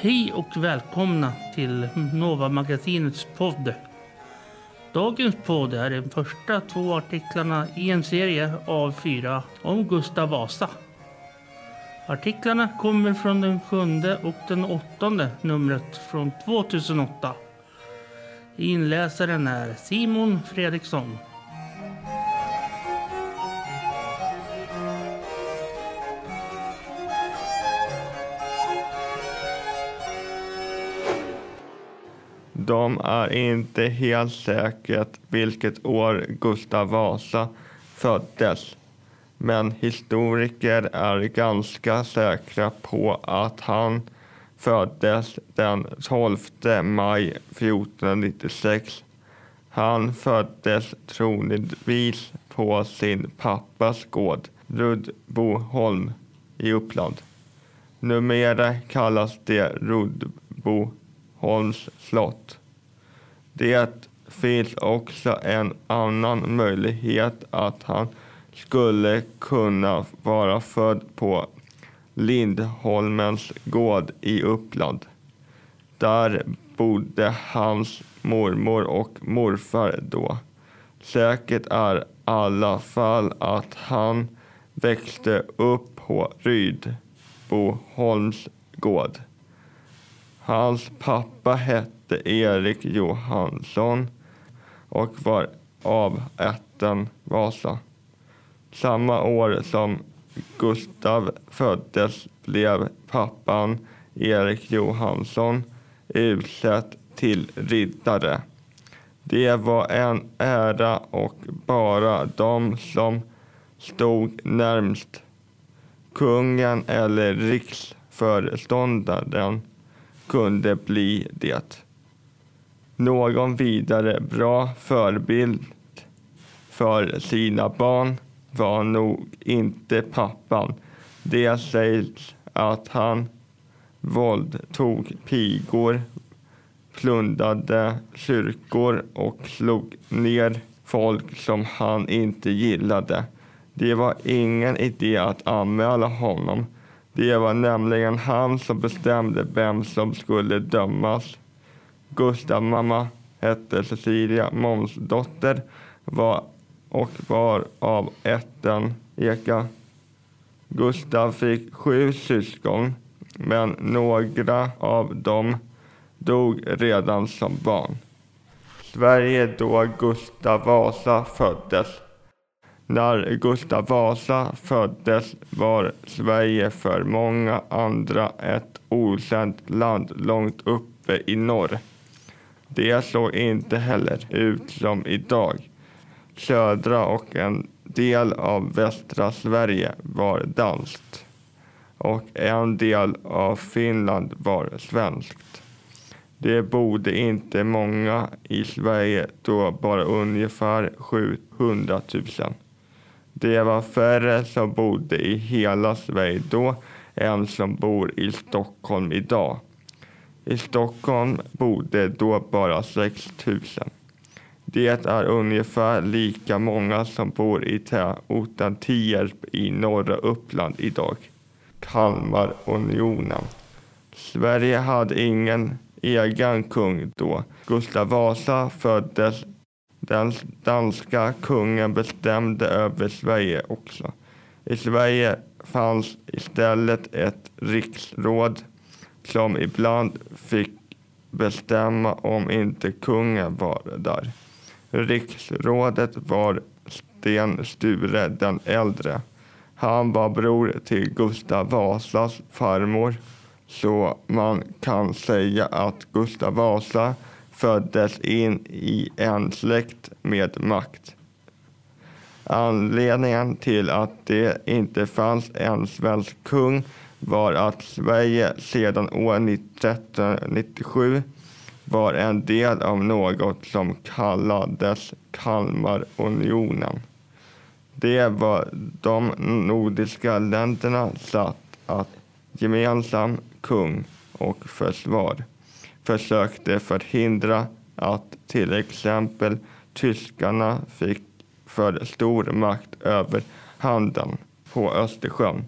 Hej och välkomna till Nova Magasinets podd. Dagens podd är de första två artiklarna i en serie av fyra om Gustav Vasa. Artiklarna kommer från den sjunde och den åttonde numret från 2008. Inläsaren är Simon Fredriksson. De är inte helt säkert vilket år Gustav Vasa föddes. Men historiker är ganska säkra på att han föddes den 12 maj 1496. Han föddes troligtvis på sin pappas gård Rudboholm i Uppland. Numera kallas det Holms slott. Det finns också en annan möjlighet att han skulle kunna vara född på Lindholmens gård i Uppland. Där bodde hans mormor och morfar då. Säkert är i alla fall att han växte upp på Rydboholms gård. Hans pappa hette Erik Johansson och var av ätten Vasa. Samma år som Gustav föddes blev pappan Erik Johansson utsedd till riddare. Det var en ära och bara de som stod närmst kungen eller riksföreståndaren kunde bli det. Någon vidare bra förebild för sina barn var nog inte pappan. Det sägs att han våldtog pigor, plundrade kyrkor och slog ner folk som han inte gillade. Det var ingen idé att anmäla honom. Det var nämligen han som bestämde vem som skulle dömas. Gustav mamma hette Cecilia Månsdotter var och var av ätten Eka. Gustav fick sju syskon, men några av dem dog redan som barn. Sverige då Gustav Vasa föddes. När Gustav Vasa föddes var Sverige för många andra ett okänt land långt uppe i norr. Det såg inte heller ut som idag. Södra och en del av västra Sverige var danskt och en del av Finland var svenskt. Det bodde inte många i Sverige då, bara ungefär 700 000. Det var färre som bodde i hela Sverige då än som bor i Stockholm idag. I Stockholm bodde då bara 6 000. Det är ungefär lika många som bor i tätorten Tierp i norra Uppland idag. Kalmarunionen. Sverige hade ingen egen kung då. Gustav Vasa föddes. Den danska kungen bestämde över Sverige också. I Sverige fanns istället ett riksråd som ibland fick bestämma om inte kungen var där. Riksrådet var Sten Sture den äldre. Han var bror till Gustav Vasas farmor. Så man kan säga att Gustav Vasa föddes in i en släkt med makt. Anledningen till att det inte fanns en svensk kung var att Sverige sedan år 1397 var en del av något som kallades Kalmarunionen. Det var de nordiska länderna satt att gemensam kung och försvar försökte förhindra att till exempel tyskarna fick för stor makt över handeln på Östersjön.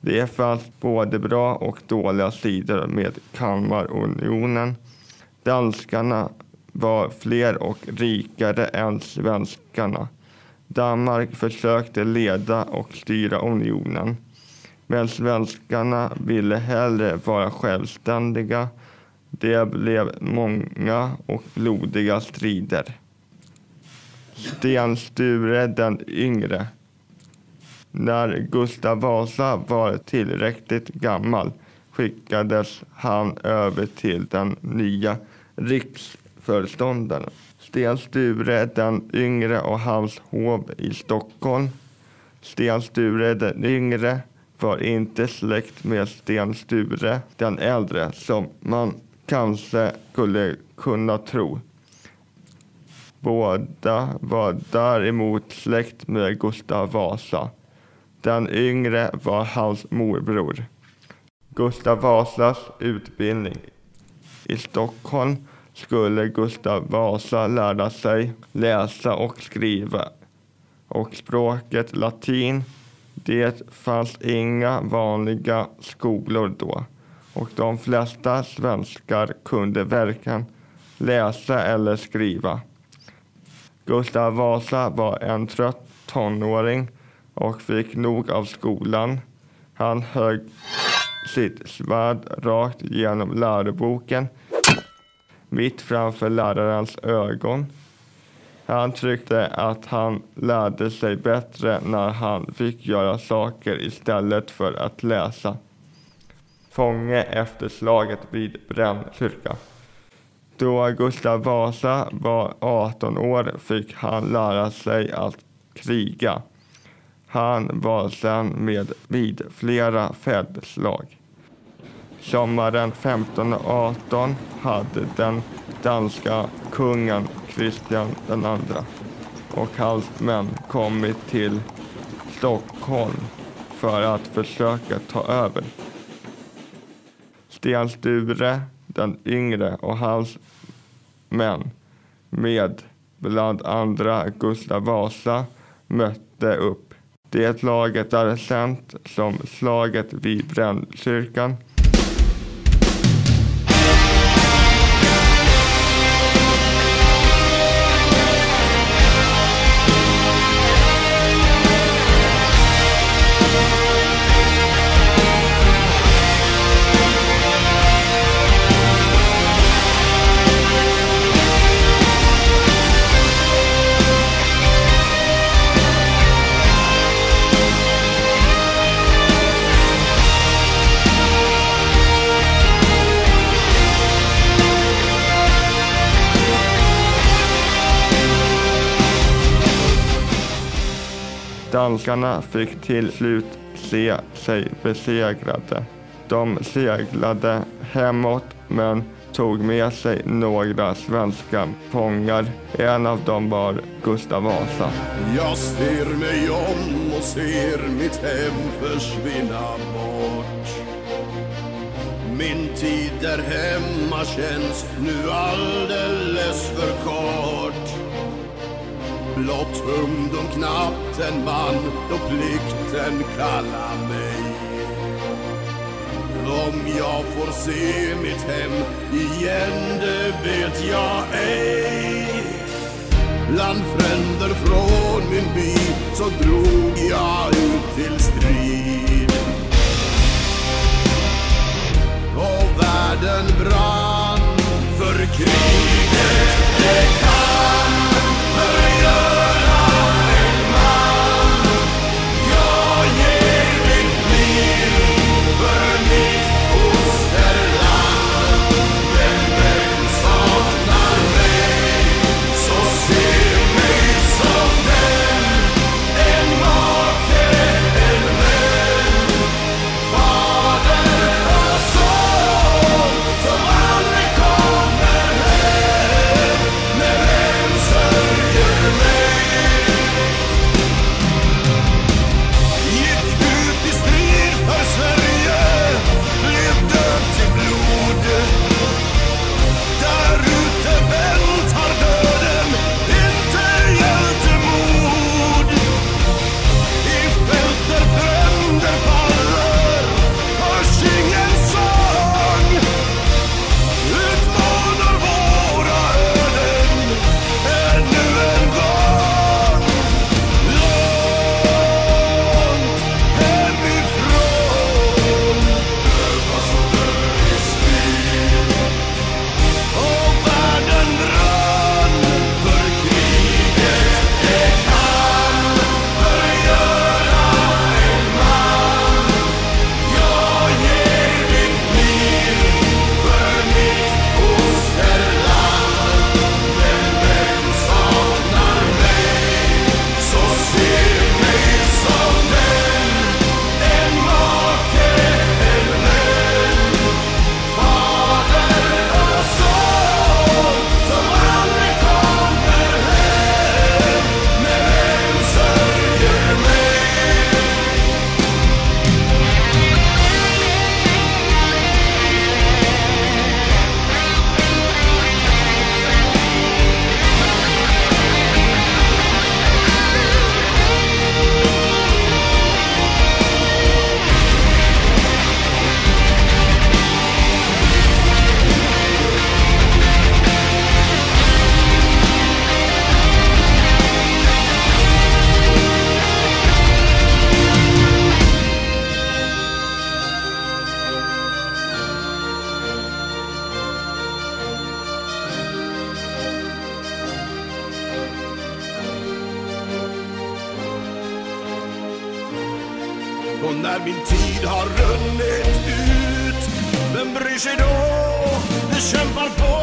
Det fanns både bra och dåliga sidor med Kalmarunionen. Danskarna var fler och rikare än svenskarna. Danmark försökte leda och styra unionen. Men svenskarna ville hellre vara självständiga. Det blev många och blodiga strider. Sten Sture den yngre. När Gustav Vasa var tillräckligt gammal skickades han över till den nya riksföreståndaren. Sten Sture den yngre och hans hov i Stockholm. Sten Sture den yngre var inte släkt med Sten Sture den äldre som man kanske skulle kunna tro. Båda var däremot släkt med Gustav Vasa. Den yngre var hans morbror. Gustav Vasas utbildning. I Stockholm skulle Gustav Vasa lära sig läsa och skriva och språket latin. Det fanns inga vanliga skolor då och de flesta svenskar kunde varken läsa eller skriva. Gustav Vasa var en trött tonåring och fick nog av skolan. Han högg sitt svärd rakt genom läroboken mitt framför lärarens ögon. Han tyckte att han lärde sig bättre när han fick göra saker istället för att läsa. Fånge efter slaget vid Brännkyrka. Då Gustav Vasa var 18 år fick han lära sig att kriga. Han var sedan med vid flera fältslag. Sommaren 1518 hade den danska kungen Kristian II och hans män kommit till Stockholm för att försöka ta över. Sten Sture den yngre och hans män med bland andra Gustav Vasa mötte upp. Det slaget är känt som slaget vid Brännkyrkan Danskarna fick till slut se sig besegrade. De seglade hemåt men tog med sig några svenska fångar. En av dem var Gustav Vasa. Jag ser mig om och ser mitt hem försvinna bort. Min tid där hemma känns nu alldeles för kort. Blott ungdom knappt liten man då plikten kallar mig. Om jag får se mitt hem igen, det vet jag ej. Bland fränder från min by så drog jag ut till strid. Och världen brann för kriget, det kan när min tid har runnit ut. Vem bryr sig då? Vi kämpar på.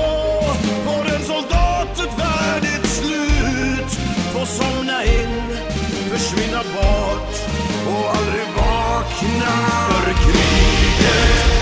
Får en soldat ett värdigt slut? Få somna in, försvinna bort och aldrig vakna. För kriget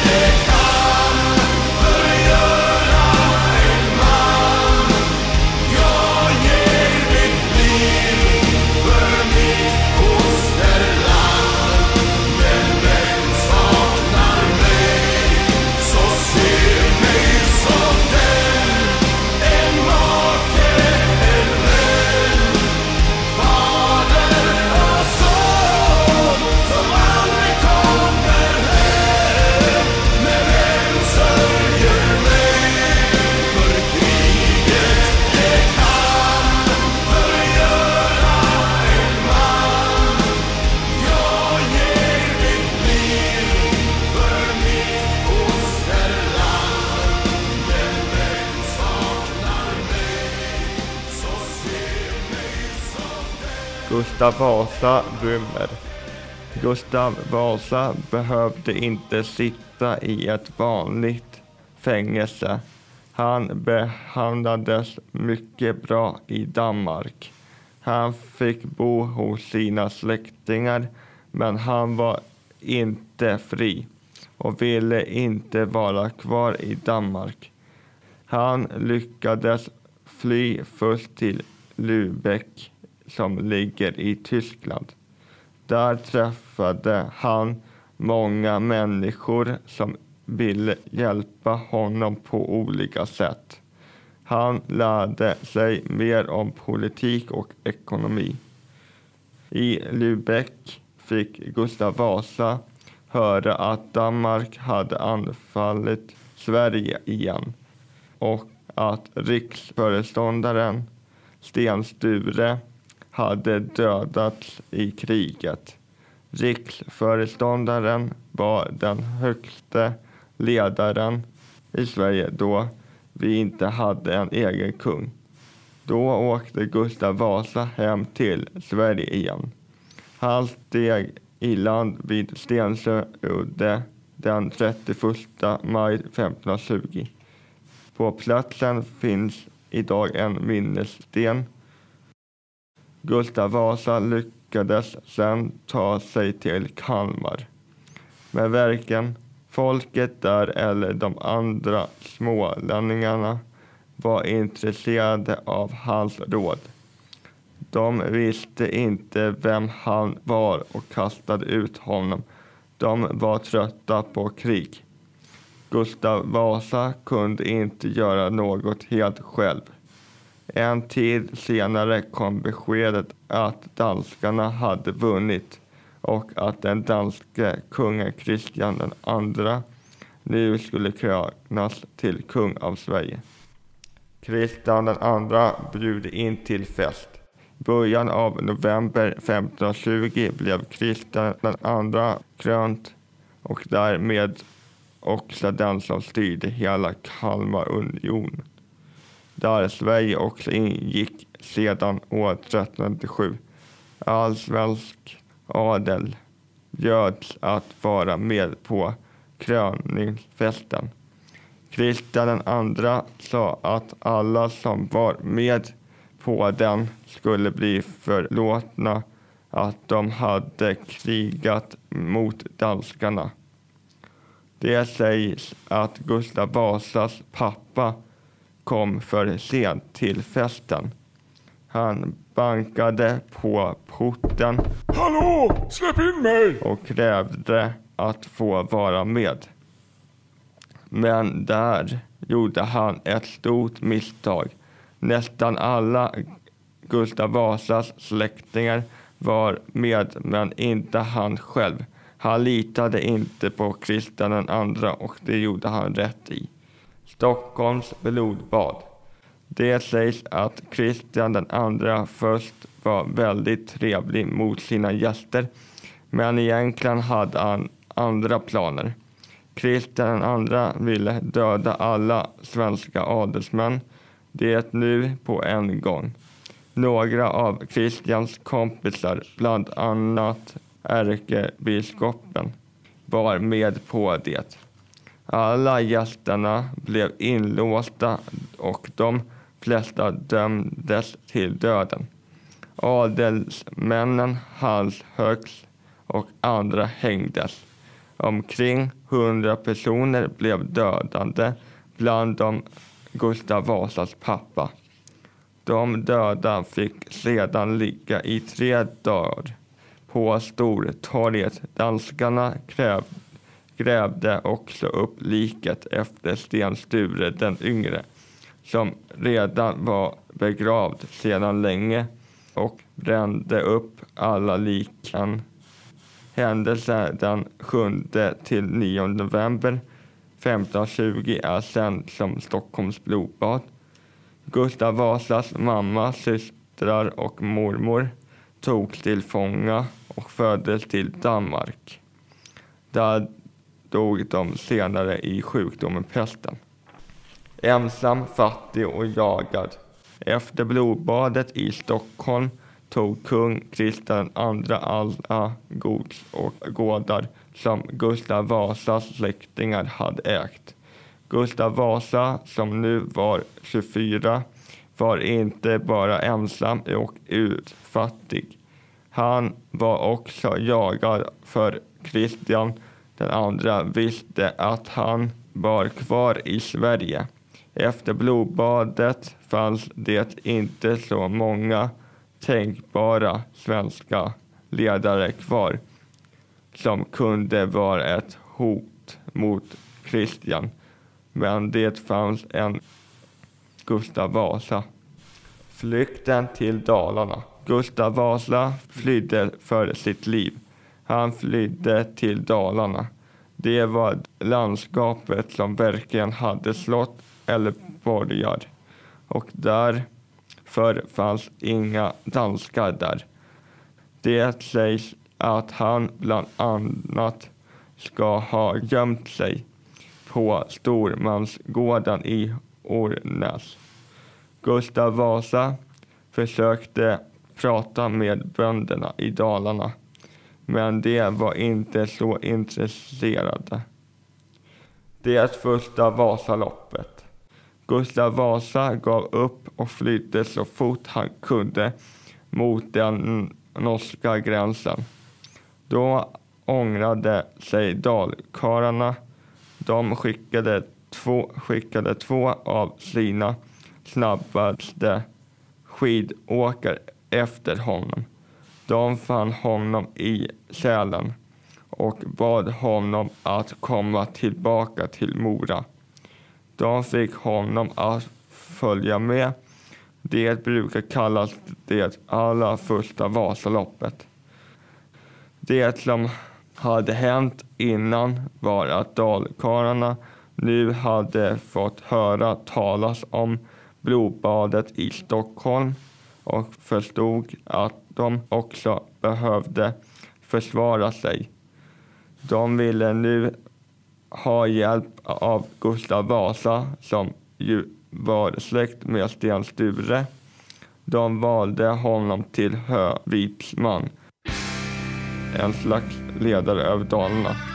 Gustav Vasa rymmer. Gustav Vasa behövde inte sitta i ett vanligt fängelse. Han behandlades mycket bra i Danmark. Han fick bo hos sina släktingar, men han var inte fri och ville inte vara kvar i Danmark. Han lyckades fly först till Lübeck som ligger i Tyskland. Där träffade han många människor som ville hjälpa honom på olika sätt. Han lärde sig mer om politik och ekonomi. I Lübeck fick Gustav Vasa höra att Danmark hade anfallit Sverige igen och att riksföreståndaren Sten Sture hade dödats i kriget. Riksföreståndaren var den högste ledaren i Sverige då vi inte hade en egen kung. Då åkte Gustav Vasa hem till Sverige igen. Han steg i land vid Stensö udde den 31 maj 1520. På platsen finns idag en minnessten. Gustav Vasa lyckades sedan ta sig till Kalmar. Men verken Folket där eller de andra smålänningarna var intresserade av hans råd. De visste inte vem han var och kastade ut honom. De var trötta på krig. Gustav Vasa kunde inte göra något helt själv. En tid senare kom beskedet att danskarna hade vunnit och att den danske kungen Kristian II nu skulle krönas till kung av Sverige. Kristian II bjöd in till fest. I början av november 1520 blev Kristian II krönt och därmed också den som styrde hela Kalmarunionen. Där Sverige också ingick sedan år 1397. All svensk adel bjöds att vara med på kröningsfesten. Kristian II sa att alla som var med på den skulle bli förlåtna att de hade krigat mot danskarna. Det sägs att Gustav Vasas pappa kom för sent till festen. Han bankade på porten Hallå! Släpp in mig! och krävde att få vara med. Men där gjorde han ett stort misstag. Nästan alla Gustav Vasas släktingar var med, men inte han själv. Han litade inte på Kristian II och det gjorde han rätt i. Stockholms blodbad. Det sägs att Kristian II först var väldigt trevlig mot sina gäster, men egentligen hade han andra planer. Kristian II ville döda alla svenska adelsmän, det nu på en gång. Några av Kristians kompisar, bland annat ärkebiskopen var med på det. Alla gästerna blev inlåsta och de flesta dömdes till döden. Adelsmännen halshöggs och andra hängdes. Omkring hundra personer blev dödade, bland dem Gustav Vasas pappa. De döda fick sedan ligga i tre dagar på Stortorget. Danskarna krävde grävde också upp liket efter Sten Sture den yngre som redan var begravd sedan länge och brände upp alla liken. Händelsen den 7 till 9 november 1520 är känd som Stockholms blodbad. Gustav Vasas mamma, systrar och mormor togs till fånga och fördes till Danmark. Där dog de senare i sjukdomen pesten. Ensam, fattig och jagad. Efter blodbadet i Stockholm tog kung Kristian II alla gods och gårdar som Gustav Vasas släktingar hade ägt. Gustav Vasa, som nu var 24, var inte bara ensam och utfattig. Han var också jagad för Kristian den andra visste att han var kvar i Sverige. Efter blodbadet fanns det inte så många tänkbara svenska ledare kvar som kunde vara ett hot mot Kristian. Men det fanns en Gustav Vasa. Flykten till Dalarna. Gustav Vasa flydde för sitt liv. Han flydde till Dalarna. Det var landskapet som verkligen hade slott eller borgar och därför fanns inga danskar där. Det sägs att han bland annat ska ha gömt sig på Stormansgården i Ornäs. Gustav Vasa försökte prata med bönderna i Dalarna men de var inte så intresserade. Det första Vasaloppet. Gustav Vasa gav upp och flydde så fort han kunde mot den norska gränsen. Då ångrade sig dalkarlarna. De skickade två, skickade två av sina snabbaste skidåkare efter honom. De fann honom i Sälen och bad honom att komma tillbaka till Mora. De fick honom att följa med. Det brukar kallas det allra första Vasaloppet. Det som hade hänt innan var att dalkarlarna nu hade fått höra talas om blodbadet i Stockholm och förstod att de också behövde försvara sig. De ville nu ha hjälp av Gustav Vasa som ju var släkt med Sten Sture. De valde honom till höviksman, en slags ledare över Dalarna.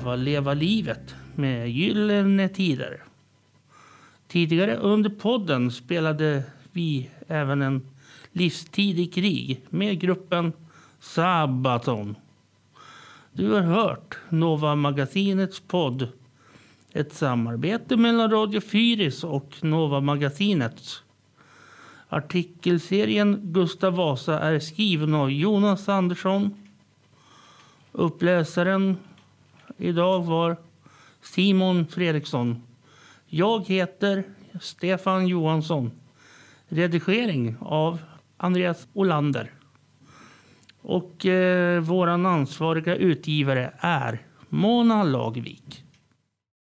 Leva, leva livet med Gyllene Tider. Tidigare under podden spelade vi även en livstid i krig med gruppen Sabaton. Du har hört Nova Magasinets podd. Ett samarbete mellan Radio Fyris och Nova Magasinet. Artikelserien Gustav Vasa är skriven av Jonas Andersson. Uppläsaren idag var Simon Fredriksson. Jag heter Stefan Johansson. Redigering av Andreas Olander. Och eh, vår ansvariga utgivare är Mona Lagvik.